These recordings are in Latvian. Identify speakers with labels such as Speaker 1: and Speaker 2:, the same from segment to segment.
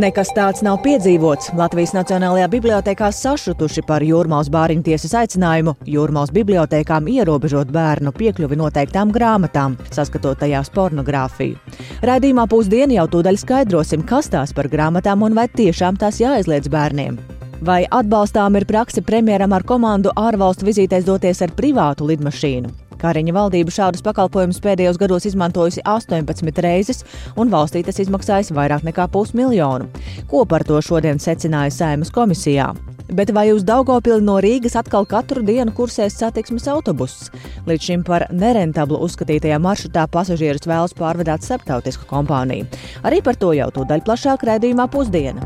Speaker 1: Nekas tāds nav piedzīvots. Latvijas Nacionālajā bibliotekā sašutuši par Jūrmālas bāriņu tiesas aicinājumu Jūrmālas bibliotekām ierobežot bērnu piekļuvi noteiktām grāmatām, saskatot tajās pornogrāfiju. Raidījumā pusdienu jau tūdaļ skaidrosim, kas tās par grāmatām un vai tiešām tās jāaizliedz bērniem. Vai atbalstām ir prakse premjeram ar komandu ārvalstu vizītēs doties ar privātu lidmašīnu? Kariņa valdība šādus pakalpojumus pēdējos gados izmantojusi 18 reizes, un valstī tas izmaksājis vairāk nekā pusmiljonu. Ko par to šodien secināja Saimas komisijā? Bet vai uz Daugopili no Rīgas atkal katru dienu kursēs satiksmes autobuss? Līdz šim par nerentablu uzskatītajā maršrutā pasažierus vēlas pārvadāt starptautisku kompāniju. Arī par to jau tūdaļ plašāk raidījumā pusdiena.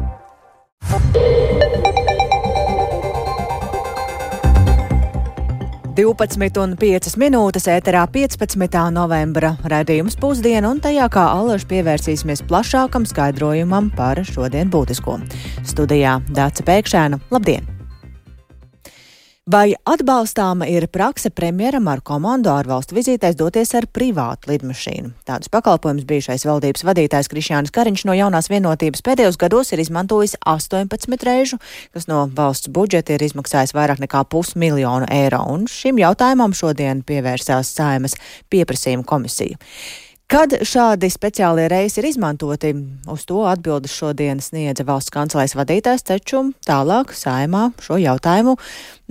Speaker 1: 12,5 minūtes ēterā 15. novembra raidījums pusdiena, un tajā kā allaž pievērsīsimies plašākam skaidrojumam par šodien būtisko. Studijā Dāca Pēkšēna. Labdien! Vai atbalstāma ir prakse premjeram ar komandu ārvalstu vizītēs doties ar privātu lidmašīnu? Tādus pakalpojumus bijušais valdības vadītājs Krišjāns Kariņš no jaunās vienotības pēdējos gados ir izmantojis 18 reižu, kas no valsts budžeta ir izmaksājis vairāk nekā pusmiljonu eiro, un šim jautājumam šodien pievērsās Saimas pieprasījuma komisija. Kad šādi speciālie reisi ir izmantoti, uz to atbildes šodien sniedza valsts kancelēs vadītājs, taču tālāk saimā šo jautājumu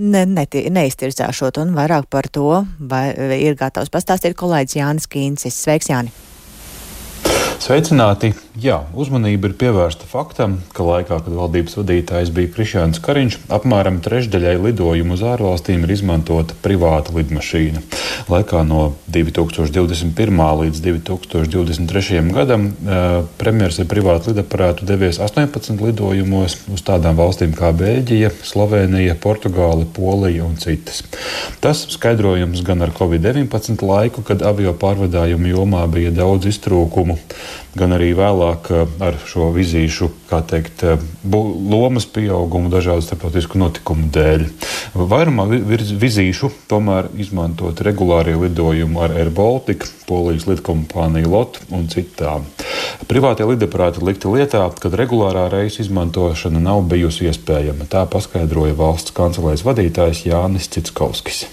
Speaker 1: ne, ne, neiztirzāšot un vairāk par to vai, ir gatavs pastāstīt kolēģis Jānis Kīncis. Sveiks, Jāni!
Speaker 2: Sveicināti! Jā, uzmanība ir pievērsta faktam, ka laikā, kad valdības vadītājs bija Krišjāns Kariņš, apmēram trešdaļai lidojumu uz ārvalstīm ir izmantota privāta lidmašīna. Laikā no 2021. līdz 2023. gadam uh, premjeras ar privātu lidaparātu devies 18 lidojumos uz tādām valstīm kā Bēļģija, Slovenija, Portugāla, Polija un citas. Tas skaidrojums gan ar Covid-19 laiku, kad avio pārvadājumu jomā bija daudz iztrūkumu, gan arī vēlāk eh, ar šo vizīšu, teikt, eh, lomas pieaugumu dažādu starptautisku notikumu dēļ. Vairumā vizīšu tomēr izmantot regulārie lidojumi ar Air Baltica, Polijas lidkompāniju LOT un citām. Privātie lidaparāti likti lietā, kad regulārā reisa izmantošana nav bijusi iespējama. Tā paskaidroja valsts kancelēs vadītājs Jānis Citskovskis.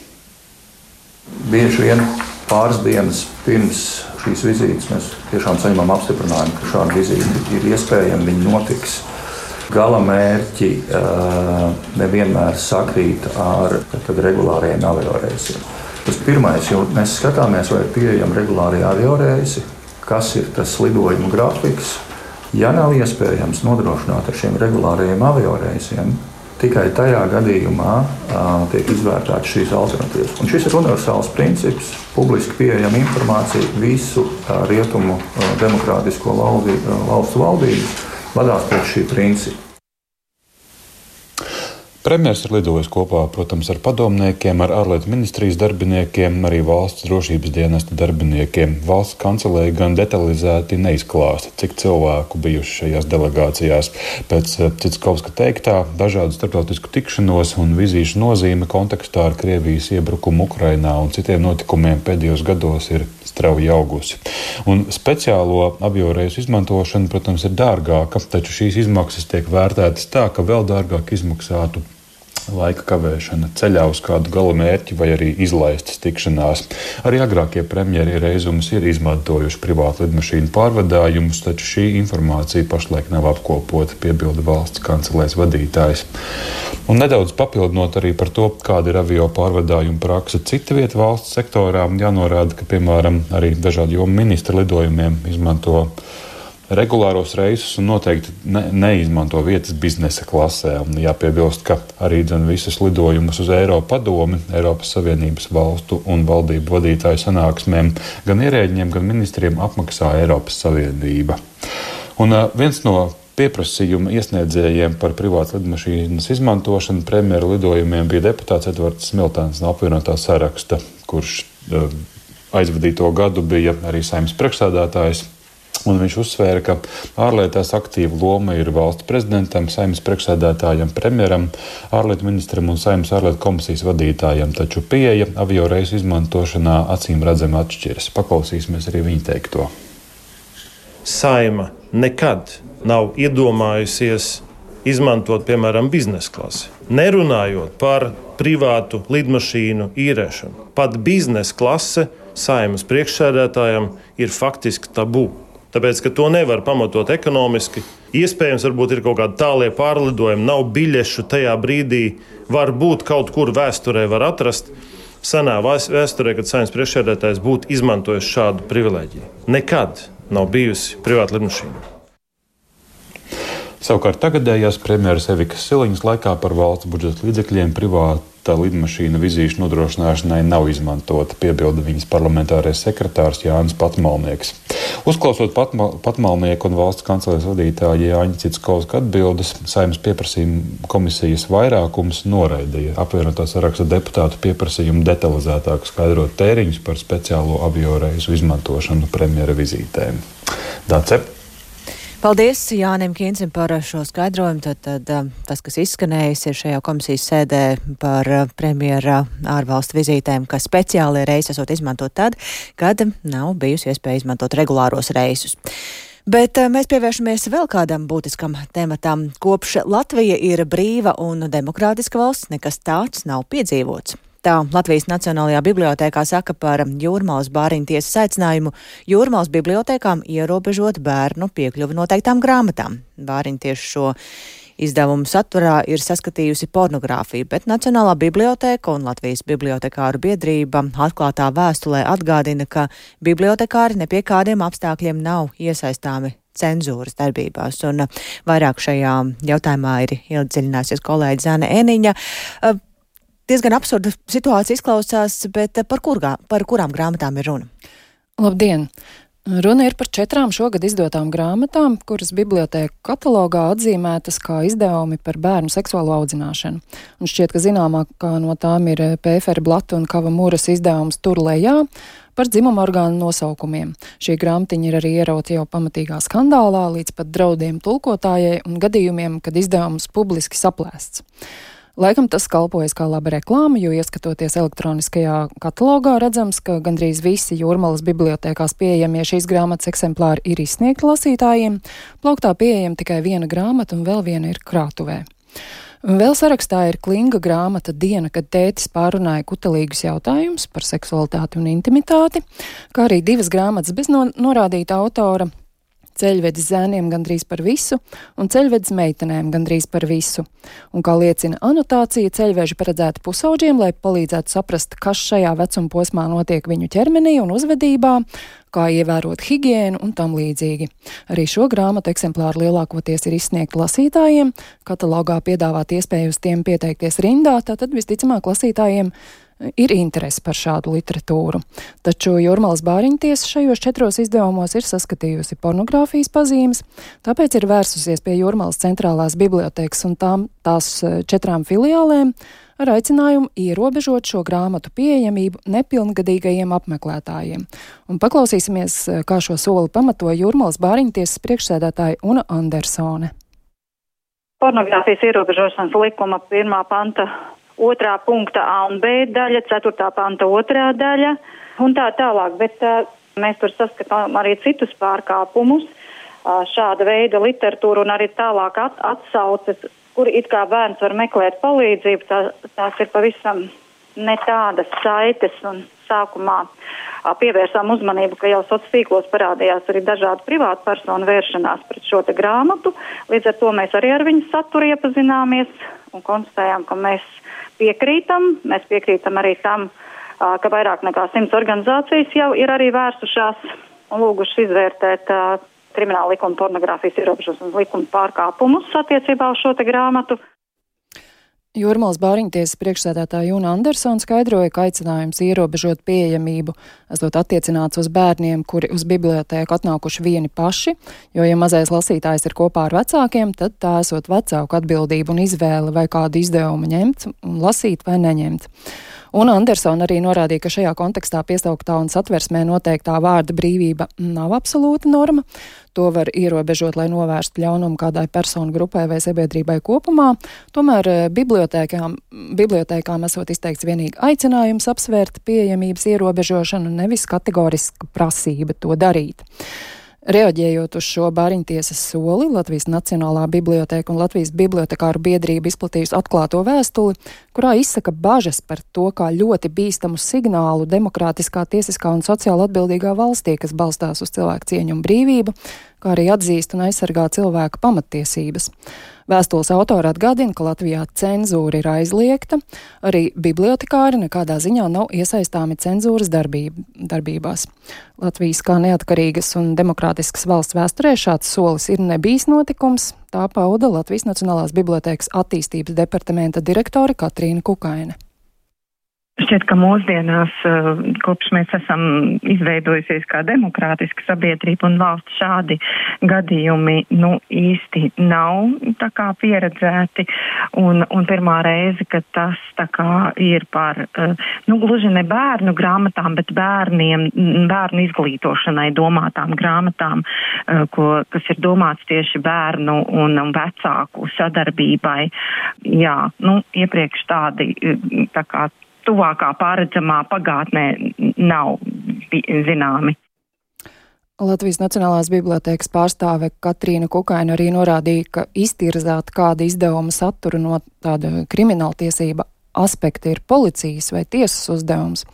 Speaker 3: Bieži vien pāris dienas pirms šīs vizītes mēs tiešām saņemam apstiprinājumu, ka šāda vizīte ir iespējama, viņa notiks. Gala mērķi uh, nevienmēr sakrīt ar regulāriem avioreisiem. Tas pirmais, jo mēs skatāmies, vai ir pieejami regulāri avioreisi, kas ir tas lidojuma grafiks. Ja nav iespējams nodrošināt ar šiem regulāriem avioreisiem, Tikai tajā gadījumā uh, tiek izvērtētas šīs alternatīvas. Un šis ir universāls princips. Publiski pieejama informācija visu uh, rietumu uh, demokrātisko valdi, valstu valdības vadās pēc šī principa.
Speaker 2: Premjerministrs ir lidojis kopā protams, ar padomniekiem, ar ārlietu ministrijas darbiniekiem, arī valsts drošības dienesta darbiniekiem. Valsts kancelēja gan detalizēti neizklāsta, cik cilvēku bijuši šajās delegācijās. Pēc eh, Citskovska teiktā, dažādu starptautisku tikšanos un vizīšu nozīme kontekstā ar Krievijas iebrukumu Ukrainā un citiem notikumiem pēdējos gados ir strauji augusi. Un speciālo avioreisu izmantošana, protams, ir dārgāka, taču šīs izmaksas tiek vērtētas tā, ka vēl dārgāk izmaksātu laika kavēšana ceļā uz kādu gala mērķi vai arī izlaistas tikšanās. Arī agrākie premjeri reizumus ir izmantojuši privātu lidmašīnu pārvadājumus, taču šī informācija pašlaik nav apkopota, piebilda valsts kancelēs vadītājs. Un nedaudz papildinot arī par to, kāda ir avio pārvadājuma praksa cita vieta valsts sektorā, jānorāda, ka, piemēram, arī dažādu jomu ministra lidojumiem izmanto regulāros reisus un noteikti ne, neizmanto vietas biznesa klasē. Un jāpiebilst, ka arī visus lidojumus uz Eiropas padomi, Eiropas Savienības valstu un valdību vadītāju sanāksmēm gan ierēģiem, gan ministriem apmaksā Eiropas Savienība. Un viens no pieprasījuma iesniedzējiem par privātu lidmašīnas izmantošanu premjeru lidojumiem bija deputāts Edvards Smiltēns no apvienotā saraksta, kurš aizvadīto gadu bija arī saimnes priekšsādātājs Un viņš uzsvēra, ka ārlietās aktīva loma ir valsts prezidentam, saimnes priekšsēdētājam, premjeram, ārlietu ministram un saimnes ārlietu komisijas vadītājam, taču pieeja avio reisu izmantošanā acīm redzami atšķiras. Paklausīsimies arī viņa teikto.
Speaker 4: Saima nekad nav iedomājusies izmantot, piemēram, biznesa klasi. Nerunājot par privātu lidmašīnu īrēšanu. Pat biznesa klase saimas priekšsēdētājam ir faktiski tabū. Tāpēc, ka to nevar pamatot ekonomiski. Iespējams, varbūt ir kaut kādi tālie pārlidojumi, nav biļešu tajā brīdī. Varbūt kaut kur vēsturē var atrast. Senā vēsturē, kad saimnes priekšsēdētājs būtu izmantojis šādu privilēģiju. Nekad nav bijusi privāta lidmašīna.
Speaker 2: Savukārt tagadējās premjeras Evikas Siliņas laikā par valsts budžeta līdzekļiem privāta lidmašīna vizīšu nodrošināšanai nav izmantota, piebilda viņas parlamentārais sekretārs Jānis Patmalnieks. Uzklausot Patma, Patmalnieku un valsts kancelēs vadītāju Jāņa Citskovska atbildes, saimnes pieprasījuma komisijas vairākums noraidīja apvienotā saraksta deputātu pieprasījumu detalizētāk skaidrot tēriņus par speciālo avioreisu izmantošanu premjera vizītēm. Dace.
Speaker 1: Paldies Jānim Kīnsim par šo skaidrojumu. Tad, tad um, tas, kas izskanējis, ir šajā komisijas sēdē par uh, premjera ārvalstu vizītēm, ka speciālie reisi esot izmantot tad, kad nav bijusi iespēja izmantot regulāros reisus. Bet uh, mēs pievēršamies vēl kādam būtiskam tematam. Kopš Latvija ir brīva un demokrātiska valsts, nekas tāds nav piedzīvots. Tā Latvijas Nacionālajā bibliotēkā saka par Jūrmālas bāriņu tiesas aicinājumu Jūrmālas bibliotēkām ierobežot bērnu piekļuvi noteiktām grāmatām. Bāriņu tieši šo izdevumu saturā ir saskatījusi pornogrāfiju, bet Nacionālā bibliotēka un Latvijas bibliotekāru biedrība atklātā vēstulē atgādina, ka bibliotekāri ne pie kādiem apstākļiem nav iesaistāmi cenzūras darbībās. Un vairāk šajā jautājumā ir iedziļināsies kolēģi Zana Eniņa diezgan absurda situācija izklausās, bet par, kurgā, par kurām grāmatām ir runa?
Speaker 5: Labdien! Runa ir par četrām šogad izdotām grāmatām, kuras bibliotēku katalogā atzīmētas kā izdevumi par bērnu seksuālo audzināšanu. Un šķiet, ka zināmākā no tām ir Pēfera Blata un Kava Mūras izdevums Tur lejā par dzimumu orgānu nosaukumiem. Šī grāmatiņa ir arī ierauta jau pamatīgā skandālā, līdz pat draudiem tulkotājai un gadījumiem, kad izdevums publiski saplēsts. Laikam tas kalpojas kā laba reklāma, jo ieskatoties elektroniskajā katalogā, redzams, ka gandrīz visi jūrmalas bibliotekās pieejamie šīs grāmatas eksemplāri ir izsniegti lasītājiem. Plauktā pieejama tikai viena grāmata un vēl viena ir krātuvē. Vēl sarakstā ir klinga grāmata Diena, kad tētis pārunāja kutelīgus jautājumus par seksualitāti un intimitāti, kā arī divas grāmatas bez no, norādīta autora ceļvedis zēniem gandrīz par visu, un ceļvedis meitenēm gandrīz par visu. Un, kā liecina anotācija, ceļveži paredzēti pusauģiem, lai palīdzētu saprast, kas šajā vecuma posmā notiek viņu ķermenī un uzvedībā, kā ievērot higiēnu un tam līdzīgi. Arī šo grāmatu eksemplāru lielākoties ir izsniegti lasītājiem, katalogā piedāvāt iespēju uz tiem pieteikties rindā, tātad visticamāk lasītājiem ir interese par šādu literatūru. Taču Jurmālas Bāriņtiesa šajos četros izdevumos ir saskatījusi pornogrāfijas pazīmes, tāpēc ir vērsusies pie Jurmālas centrālās bibliotekas un tām tās e, četrām filiālēm ar aicinājumu ierobežot šo grāmatu pieejamību nepilngadīgajiem apmeklētājiem. Un paklausīsimies, e, kā šo soli pamatoja Jurmālas Bāriņtiesas priekšsēdētāja Una Andersone.
Speaker 6: Pornogrāfijas ierobežošanas likuma pirmā panta otrā punkta A un B daļa, ceturtā panta otrā daļa un tā tālāk. Bet uh, mēs tur saskatām arī citus pārkāpumus, uh, šāda veida literatūru un arī tālāk at atsauces, kur it kā bērns var meklēt palīdzību. Tā, tās ir pavisam ne tādas saites un sākumā pievērsām uzmanību, ka jau sociālos tīklos parādījās arī dažādu privātu personu vēršanās pret šo grāmatu. Līdz ar to mēs arī ar viņu saturu iepazināmies un konstatējām, ka mēs piekrītam. Mēs piekrītam arī tam, ka vairāk nekā simts organizācijas jau ir arī vērsušās un lūgušas izvērtēt krimināla likuma pornogrāfijas ierobežošanas likuma pārkāpumus attiecībā uz šo grāmatu.
Speaker 5: Jūrmālas bāriņtiesas priekšsēdētāja Jūna Andersona skaidroja, ka aicinājums ierobežot pieejamību esot attiecināts uz bērniem, kuri uz bibliotēku atnākuši vieni paši, jo, ja mazais lasītājs ir kopā ar vecākiem, tad tā esot vecāku atbildība un izvēle vai kādu izdevumu ņemt lasīt vai neņemt. Un Andersona arī norādīja, ka šajā kontekstā piesauktā un satversmē noteiktā vārda brīvība nav absolūta norma. To var ierobežot, lai novērstu ļaunumu kādai personu grupai vai sabiedrībai kopumā. Tomēr eh, bibliotēkām, bibliotēkām esot izteikts vienīgi aicinājums apsvērt pieejamības ierobežošanu, nevis kategoriska prasība to darīt. Reaģējot uz šo bāriņtiesas soli, Latvijas Nacionālā biblioteka un Latvijas bibliotekāru biedrība izplatījusi atklāto vēstuli, kurā izsaka bažas par to, kā ļoti bīstamu signālu demokrātiskā, tiesiskā un sociāli atbildīgā valstī, kas balstās uz cilvēku cieņu un brīvību, kā arī atzīst un aizsargā cilvēka pamattiesības. Vēstules autora atgādina, ka Latvijā cenzūra ir aizliegta, arī bibliotekāri nekādā ziņā nav iesaistāmi cenzūras darbība, darbībās. Latvijas kā neatkarīgas un demokrātiskas valsts vēsturē šāds solis ir nebijis notikums, tā pauda Latvijas Nacionālās bibliotēkas attīstības departamenta direktore Katrīna Kukaine.
Speaker 7: Šķiet, ka mūsdienās, eh, kopš mēs esam izveidojusies kā demokrātiska sabiedrība un valsts, šādi gadījumi nu, īsti nav pieredzēti. Un, un pirmā reize, kad tas ir par, eh, nu, gluži ne bērnu grāmatām, bet bērniem, bērnu izglītošanai domātām grāmatām, eh, ko, kas ir domāts tieši bērnu un, un vecāku sadarbībai. Jā, nu, iepriekš tādi tā kā tuvākā pārredzamā pagātnē nav zināmi.
Speaker 5: Latvijas Nacionālās bibliotēkas pārstāve Katrīna Kukaina arī norādīja, ka iztirzāt kādu izdevumu saturu no tāda krimināltiesība aspekta ir policijas vai tiesas uzdevums.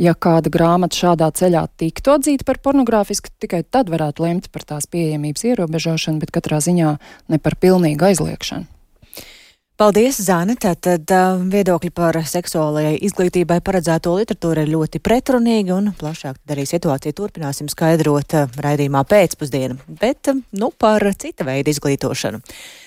Speaker 5: Ja kāda grāmata šādā ceļā tiktu atzīta par pornogrāfisku, tikai tad varētu lemt par tās pieejamības ierobežošanu, bet katrā ziņā ne par pilnīgu aizliekšanu.
Speaker 1: Paldies, Zāne. Tātad viedokļi par seksuālajai izglītībai paredzēto literatūru ir ļoti pretrunīgi un plašāk arī situāciju turpināsim skaidrot raidījumā pēcpusdienu. Bet, nu, par cita veida izglītošanu.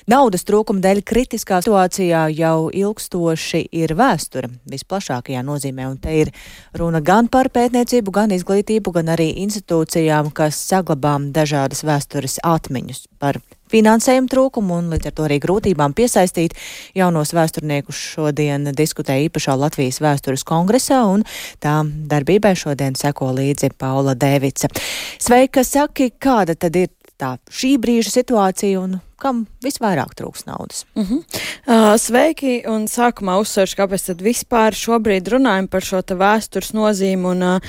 Speaker 1: Naudas trūkuma dēļ kritiskā situācijā jau ilgstoši ir vēsture visplašākajā nozīmē, un te ir runa gan par pētniecību, gan izglītību, gan arī institūcijām, kas saglabām dažādas vēstures atmiņas par finansējuma trūkumu un līdz ar to arī grūtībām piesaistīt jaunos vēsturniekus šodien diskutēja īpašā Latvijas vēstures kongresā un tā darbībai šodien seko līdzi Paula Dēvica. Sveika, saki, kāda tad ir tā šī brīža situācija un kam visvairāk trūks naudas?
Speaker 8: Uh -huh. uh, sveiki, un sākumā uzsveršu, kāpēc tad vispār šobrīd runājam par šo vēstures nozīmi, un uh,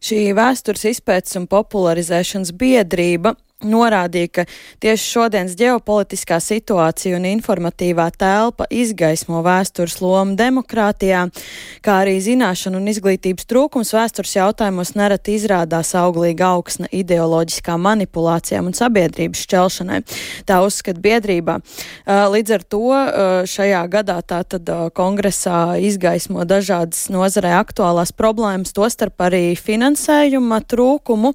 Speaker 8: šī vēstures izpētes un popularizēšanas biedrība norādīja, ka tieši šodienas ģeopolitiskā situācija un informatīvā telpa izgaismo vēstures lomu demokrātijā, kā arī zināšanu un izglītības trūkums vēstures jautājumos nereti izrādās auglīga augsne ideoloģiskām manipulācijām un sabiedrības šķelšanai. Tā uzskata biedrībā. Līdz ar to šajā gadā tātad kongresā izgaismo dažādas nozarē aktuālās problēmas, tostarp arī finansējuma trūkumu.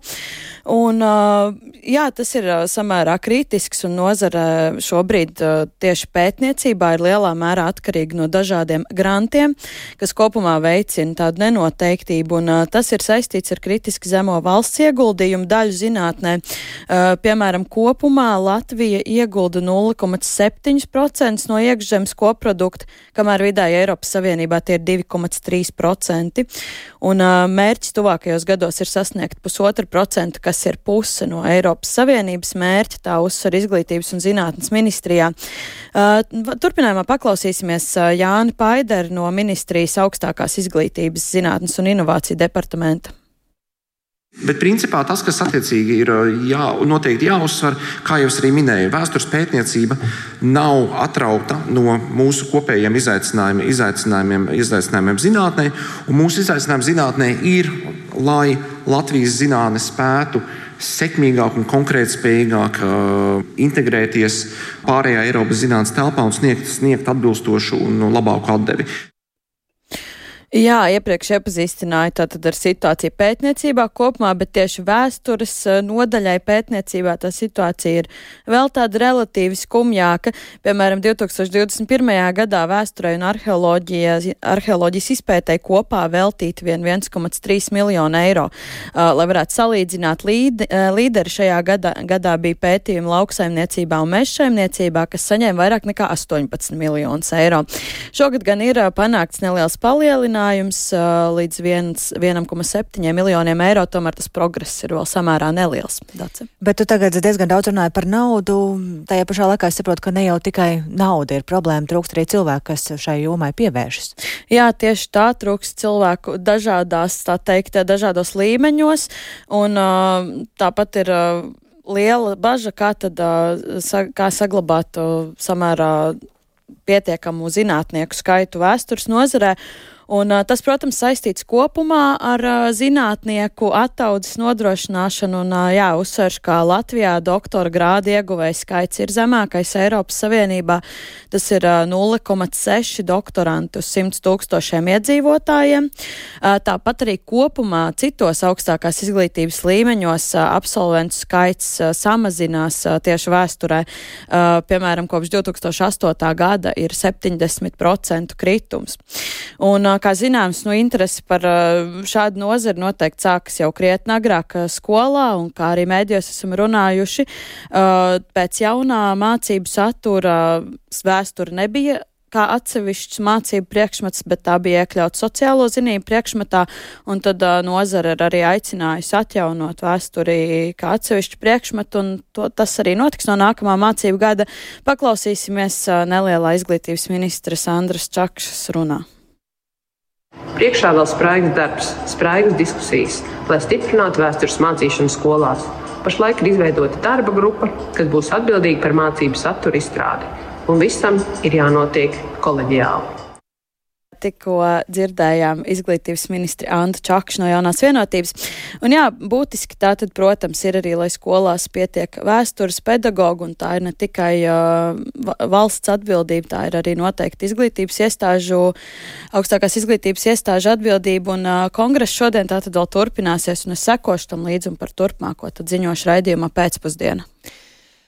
Speaker 8: Un, jā, tas ir samērā kritisks un nozara šobrīd tieši pētniecībā ir lielā mērā atkarīga no dažādiem grantiem, kas kopumā veicina tādu nenoteiktību, un tas ir saistīts ar kritiski zemo valsts ieguldījumu daļu zinātnē. Piemēram, kopumā Latvija iegulda 0,7% no iekšzemes koprodukta, kamēr vidēji Eiropas Savienībā tie ir 2,3%, un mērķis tuvākajos gados ir sasniegt pusotru procentu, kas ir puse no Eiropas Savienības mērķa, tā uzsver izglītības un zinātnes ministrijā. Uh, turpinājumā paklausīsimies uh, Jāni Paideri no ministrijas augstākās izglītības, zinātnes un inovāciju departamenta.
Speaker 9: Bet principā tas, kas attiecīgi ir jā, noteikti jāuzsver, kā jau es arī minēju, vēstures pētniecība nav atrauta no mūsu kopējiem izaicinājumiem, izaicinājumiem, izaicinājumiem zinātnē. Mūsu izaicinājumi zinātnē ir, lai Latvijas zinātne spētu sekmīgāk un konkrētspējīgāk uh, integrēties pārējā Eiropas zinātnes telpā un sniegt, sniegt atbilstošu un labāku atdevi.
Speaker 8: Jā, iepriekš iepazīstināju tātad ar situāciju pētniecībā kopumā, bet tieši vēstures eh, nodaļai pētniecībā tā situācija ir vēl tāda relatīvi skumjāka. Piemēram, 2021. gadā vēsturei un arheoloģijas izpētēji kopā veltīt vien 1,3 miljonu eiro. Uh, lai varētu salīdzināt, līde, uh, līderi šajā gadā, gadā bija pētījumi lauksaimniecībā un mežsaimniecībā, kas saņēma vairāk nekā 18 miljonus eiro. Šogad gan ir uh, panākts neliels palielinājums palielinājums līdz 1,7 miljoniem eiro, tomēr tas progress ir vēl samērā neliels. Dace.
Speaker 1: Bet tu tagad diezgan daudz runāji par naudu. Tajā pašā laikā es saprotu, ka ne jau tikai nauda ir problēma, trūkst arī cilvēku, kas šai jomai pievēršas.
Speaker 8: Jā, tieši tā trūkst cilvēku dažādās, tā teikt, dažādos līmeņos, un tāpat ir liela baža, kā tad kā saglabāt samērā pietiekamu zinātnieku skaitu vēstures nozarē. Un, tas, protams, saistīts kopumā ar zinātnieku attaudzes nodrošināšanu. Un, jā, uzsverš, ka Latvijā doktora grāda ieguvēja skaits ir zemākais Eiropas Savienībā. Tas ir 0,6 doktorantu uz 100 tūkstošiem iedzīvotājiem. Tāpat arī kopumā citos augstākās izglītības līmeņos absolventu skaits samazinās tieši vēsturē. Piemēram, kopš 2008. gada ir 70% kritums. Un, kā zināms, nu, interesi par šādu nozari noteikti sākas jau krietni agrāk skolā, un kā arī mēdījos esam runājuši, pēc jaunā mācību satura vēsture nebija kā atsevišķs mācību priekšmets, bet tā bija iekļauts sociālo zinību priekšmetā, un tad uh, nozara ir arī aicinājusi atjaunot vēsturi kā atsevišķu priekšmetu, un to, tas arī notiks no nākamā mācību gada. Paklausīsimies uh, nelielā izglītības ministra Sandras Čakšas runā.
Speaker 10: Priekšā vēl spraigs darbs, spraigas diskusijas, lai stiprinātu vēstures mācīšanu skolās. Pašlaik ir izveidota darba grupa, kas būs atbildīga par mācību satura izstrādi, un visam ir jānotiek koleģiāli
Speaker 8: tikko dzirdējām izglītības ministri Antu Čakšu no jaunās vienotības. Un jā, būtiski tā tad, protams, ir arī, lai skolās pietiek vēstures pedagogu, un tā ir ne tikai uh, valsts atbildība, tā ir arī noteikti izglītības iestāžu, augstākās izglītības iestāžu atbildība, un uh, kongress šodien tā tad vēl turpināsies, un es sekošu tam līdzi un par turpmāko tad ziņošu raidījumā pēcpusdienā.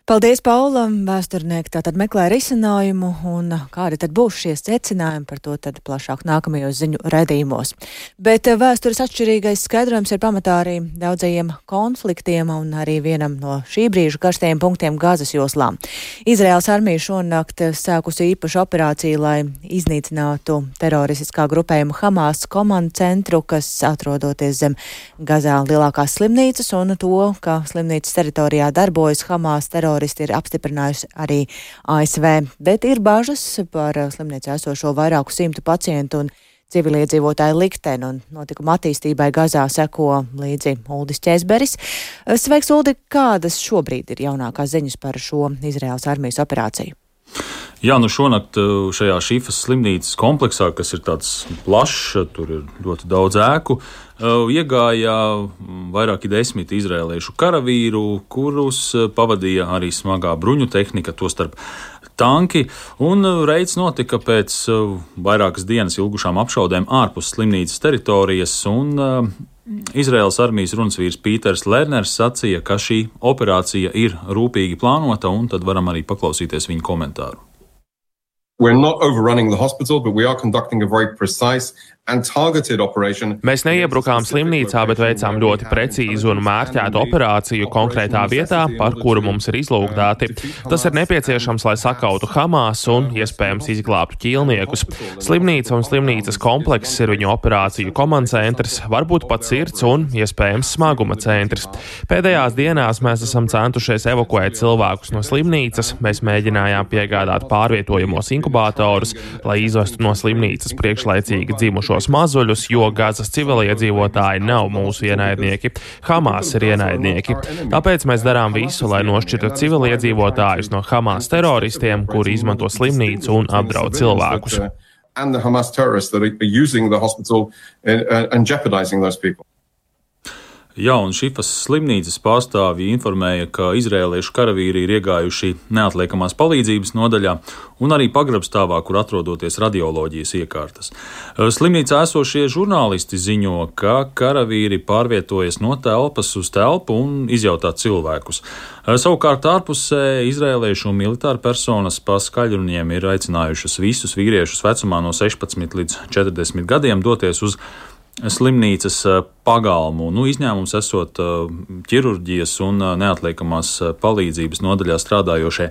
Speaker 1: Paldies, Paula! Vēsturnieki tātad meklē risinājumu, un kādi tad būs šie secinājumi par to tad plašāk nākamajos ziņu redījumos. Bet vēstures atšķirīgais skaidrojums ir pamatā arī daudzajiem konfliktiem un arī vienam no šī brīža karstajiem punktiem Gazas joslā. Izraels armija šonakt sākusi īpašu operāciju, lai iznīcinātu teroristiskā grupējuma Hamas komandu centru, kas atrodoties zem Gazā lielākās slimnīcas, un to, ka slimnīcas teritorijā darbojas Hamas teroristiskā teroristi ir apstiprinājusi arī ASV, bet ir bažas par slimnīcā esošo vairāku simtu pacientu un civiliedzīvotāju likteni un notikuma attīstībai Gazā seko līdzi Uldis Čēsberis. Uh, sveiks, Uldi, kādas šobrīd ir jaunākās ziņas par šo Izraels armijas operāciju?
Speaker 11: Jā, nu šonakt uh, šajā šīfas slimnīcas kompleksā, kas ir tāds plašs, tur ir ļoti daudz ēku, uh, iegāja vairāki desmit izrēliešu karavīru, kurus pavadīja arī smagā bruņu tehnika, tostarp tanki, un reids notika pēc vairākas dienas ilgušām apšaudēm ārpus slimnīcas teritorijas, un Izraels armijas runas Pīters Lerners sacīja, ka šī operācija ir rūpīgi plānota, un tad varam arī paklausīties viņa komentāru.
Speaker 12: We're not overrunning the hospital, but we are conducting a very precise
Speaker 13: Mēs neiebrukām slimnīcā, bet veicām ļoti precīzu un mērķētu operāciju konkrētā vietā, par kuru mums ir izlūgdāti. Tas ir nepieciešams, lai sakautu Hamas un, iespējams, izglābtu ķīlniekus. Slimnīca un slimnīcas komplekss ir viņu operāciju komandcentrs, varbūt pat sirds un, iespējams, smaguma centrs. Pēdējās dienās mēs esam centušies evakuēt cilvēkus no slimnīcas, mēs mēģinājām piegādāt pārvietojamos inkubatorus, lai izvestu no slimnīcas priekšlaicīgi dzimušos šos mazuļus, jo Gazas civiliedzīvotāji nav mūsu ienaidnieki. Hamas ir ienaidnieki. Tāpēc mēs darām visu, lai nošķirtu civiliedzīvotājus no Hamas teroristiem, kuri izmanto slimnīcu un apdraud cilvēkus. And the Hamas terrorists that are using the hospital and, and jeopardizing those people.
Speaker 11: Jā, un šifas slimnīcas pārstāvji informēja, ka izrēliešu karavīri ir iegājuši neatliekamās palīdzības nodaļā un arī pagrabstāvā, kur atrodoties radioloģijas iekārtas. Slimnīcā esošie žurnālisti ziņo, ka karavīri pārvietojas no telpas uz telpu un izjautā cilvēkus. Savukārt ārpusē izrēliešu un militāru personas pa skaļruniem ir aicinājušas visus vīriešus vecumā no 16 līdz 40 gadiem doties uz slimnīcas pagalmu. Nu, izņēmums esot ķirurģijas un neatliekamās palīdzības nodaļā strādājošie.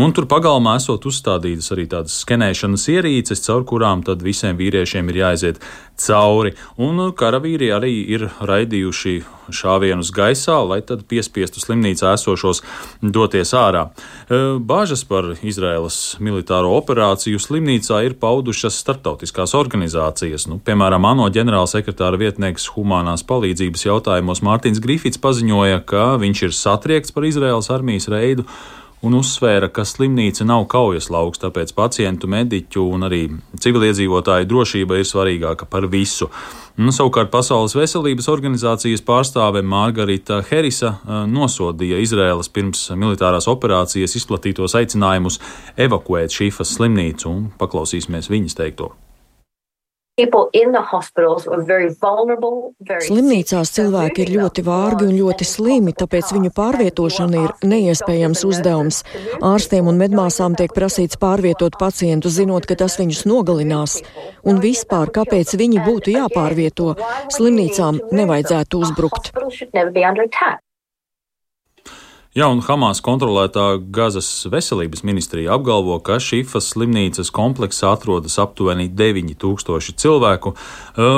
Speaker 11: Un tur pagalmā esot uzstādītas arī tādas skenēšanas ierīces, caur kurām tad visiem vīriešiem ir jāiziet cauri. Un karavīri arī ir raidījuši šāvienus gaisā, lai tad piespiestu slimnīcā esošos doties ārā. Bāžas par Izraēlas militāro operāciju slimnīcā ir paudušas starptautiskās organizācijas, nu, piemēram, ANO ģenerālsekretāra vietnieks Humā humānās palīdzības jautājumos Mārtiņš Grifits paziņoja, ka viņš ir satriekts par Izraels armijas reidu un uzsvēra, ka slimnīca nav kaujas lauks, tāpēc pacientu, mediķu un arī civiliedzīvotāju drošība ir svarīgāka par visu. Nu, savukārt Pasaules veselības organizācijas pārstāve Margarita Herisa eh, nosodīja Izraēlas pirms militārās operācijas izplatītos aicinājumus evakuēt Šīfas slimnīcu un paklausīsimies viņas teikto.
Speaker 14: Slimnīcās cilvēki ir ļoti vārgi un ļoti slimi, tāpēc viņu pārvietošana ir neiespējams uzdevums. Ārstiem un medmāsām tiek prasīts pārvietot pacientu, zinot, ka tas viņus nogalinās. Un vispār, kāpēc viņi būtu jāpārvieto? Slimnīcām nevajadzētu uzbrukt.
Speaker 11: Jā, un Hamas kontrolētā Gazas veselības ministrija apgalvo, ka Šifas slimnīcas kompleksā atrodas aptuveni 9000 cilvēku.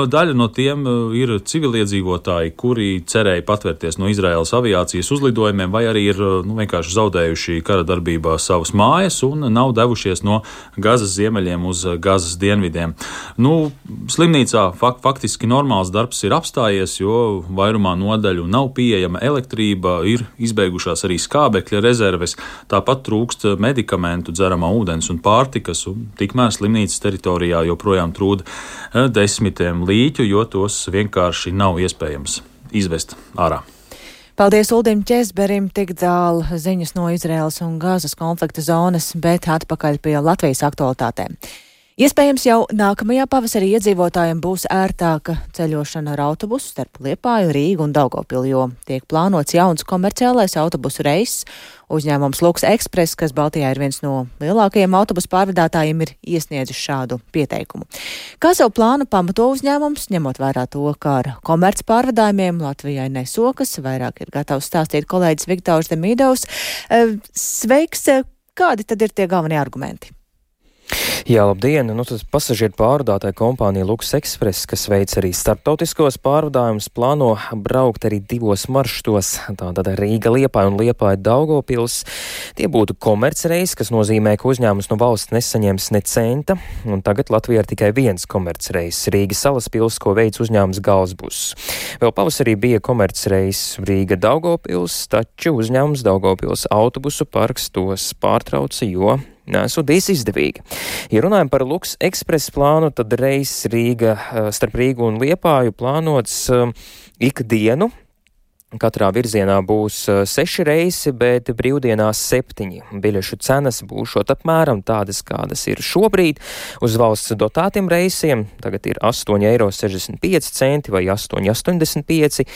Speaker 11: Daļa no tiem ir civiliedzīvotāji, kuri cerēja patvērties no Izraēlas aviācijas uzlidojumiem, vai arī ir nu, vienkārši zaudējuši kara darbībā savas mājas un nav devušies no Gazas ziemeļiem uz Gazas dienvidiem. Nu, slimnīcā fak faktiski normāls darbs ir apstājies, jo vairumā nodaļu nav pieejama elektrība, ir izbeigušās arī skābekļa rezerves, tāpat trūkst medikamentu, dzeramā ūdens un pārtikas, un tikmēr slimnīcas teritorijā joprojām trūda eh, desmitiem līķu, jo tos vienkārši nav iespējams izvest ārā.
Speaker 1: Paldies Uldim Česberim, tik tālu ziņas no Izraels un Gāzes konflikta zonas, bet atpakaļ pie Latvijas aktualitātēm. Iespējams, jau nākamajā pavasarī iedzīvotājiem būs ērtāka ceļošana ar autobusu starp Liepāju, Rīgu un Daugopilu, jo tiek plānots jauns komerciālais autobusu reiss. Uzņēmums Luks Express, kas Baltijā ir viens no lielākajiem autobusu pārvadātājiem, ir iesniedzis šādu pieteikumu. Kā savu plānu pamato uzņēmums, ņemot vērā to, ka ar komerc pārvadājumiem Latvijai nesokas, vairāk ir gatavs stāstīt kolēģis Viktors Demīdovs. Sveiks! Kādi tad ir tie galvenie argumenti?
Speaker 15: Jā, labdien! Nu, tas pasažieru pārvadātāja kompānija Lukas Express, kas veic arī starptautiskos pārvadājumus, plāno braukt arī divos maršrutos. Tātad Rīga Liepāja un Liepāja Daugopils. Tie būtu komercreis, kas nozīmē, ka uzņēmums no valsts nesaņems ne centa, un tagad Latvijā ir tikai viens komercreis - Rīga Salaspils, ko veic uzņēmums Galsbus. Vēl pavasarī bija komercreis Rīga Daugopils, taču uzņēmums Daugopils autobusu parks tos pārtrauca, jo nesot bijis izdevīgi. Ja runājam par Luks ekspresa plānu, tad reis Rīga eh, starp Rīgu un Liepāju plānots eh, ikdienu Katrā virzienā būs uh, seši reisi, bet brīvdienās septiņi. Biļešu cenas būšot apmēram tādas, kādas ir šobrīd. Uz valsts dotētiem reisiem tagad ir 8,65 eiro vai 8,85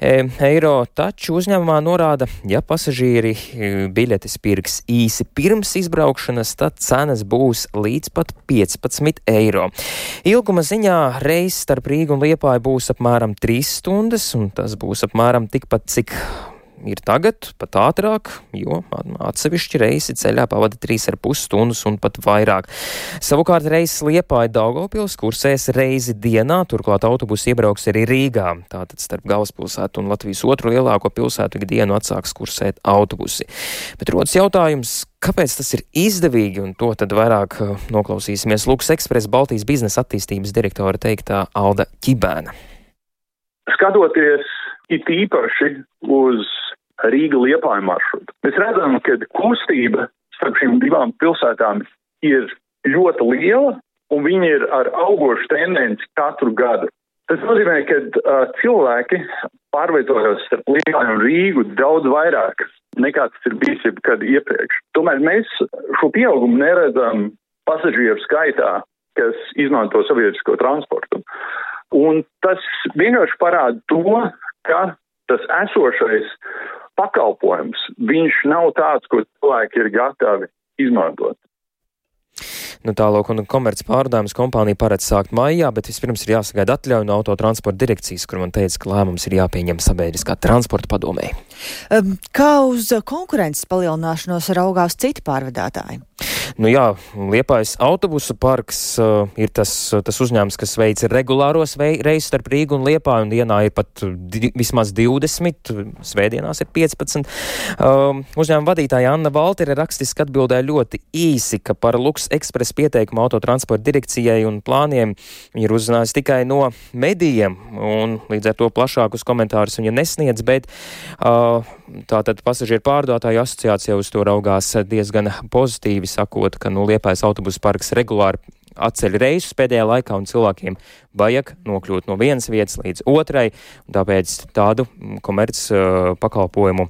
Speaker 15: eiro, taču uzņēmumā norāda, ja pasažieri e, biļetes pirks īsi pirms izbraukšanas, tad cenas būs līdz pat 15 eiro. Ilguma ziņā reis starp Rīgu un Liepāju būs apmēram 3 stundas, un tas būs apmēram tikpat, cik ir tagad, pat ātrāk, jo atsevišķi reisi ceļā pavada 3,5 stundas un pat vairāk. Savukārt reizes Liepāja Daugopils kursēs reizi dienā, turklāt autobusi iebrauks arī Rīgā. Tātad starp galvaspilsētu un Latvijas otru lielāko pilsētu ikdienu atsāks kursēt autobusi. Bet rodas jautājums, kāpēc tas ir izdevīgi, un to tad vairāk uh, noklausīsimies Lukas Ekspresa Baltijas biznesa attīstības direktora teiktā Alda Ķibēna.
Speaker 16: Skatoties it īpaši uz Rīga liepāju maršrutu. Mēs redzam, ka kustība starp šīm divām pilsētām ir ļoti liela, un viņi ir ar augošu tendenci katru gadu. Tas nozīmē, ka uh, cilvēki pārvietojas starp Liepāju un Rīgu daudz vairāk nekā tas ir bijis jebkad iepriekš. Tomēr mēs šo pieaugumu neredzam pasažieru skaitā, kas izmanto sabiedrisko transportu. Un tas vienkārši parāda to, ka tas esošais pakalpojums, viņš nav tāds, ko cilvēki ir gatavi izmantot.
Speaker 15: Nu, Tālāk, un komerces pārdāmas kompānija paredz sākt maijā, bet vispirms ir jāsagaida atļauja no autotransporta direkcijas, kur man teica, ka lēmums ir jāpieņem sabiedriskā transporta padomē.
Speaker 1: Kā uz konkurences palielināšanos raugās citi pārvadātāji?
Speaker 15: Nu jā, Liepājas autobusu parks uh, ir tas, tas uzņēmums, kas veic regulāros reisus starp Rīgu un Liepāju, un dienā ir pat di vismaz 20, svētdienās ir 15. Um, uzņēmuma vadītāja Anna Valtere rakstiski atbildēja ļoti īsi, ka par Luks Express pieteikumu autotransporta direkcijai un plāniem viņa ir uzzinājusi tikai no medijiem, un līdz ar to plašākus komentārus viņa nesniedz, bet uh, tātad pasažieru pārdātāju asociācija uz to raugās diezgan pozitīvi, sakot, ka nu, Liepais autobusu parks regulāri atceļ reisus pēdējā laikā, un cilvēkiem vajag nokļūt no vienas vietas līdz otrai, un tāpēc tādu komerc uh, pakalpojumu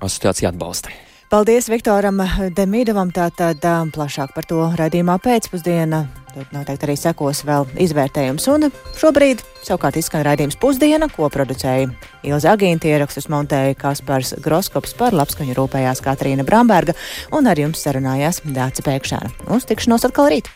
Speaker 15: asociācija atbalsta.
Speaker 1: Paldies Viktoram Demīdovam. Tātad plašāk par to raidījumā pēcpusdiena. Tur noteikti arī sekos vēl izvērtējums. Un šobrīd savukārt izskan raidījums pusdiena, ko producēja Ilza Agīnta, ierakstus montēja Kaspars Groskops par labskaņu rūpējās Katrīna Bramberga un ar jums sarunājās Dāca Pēkšēna. Uz tikšanos atkal rīt!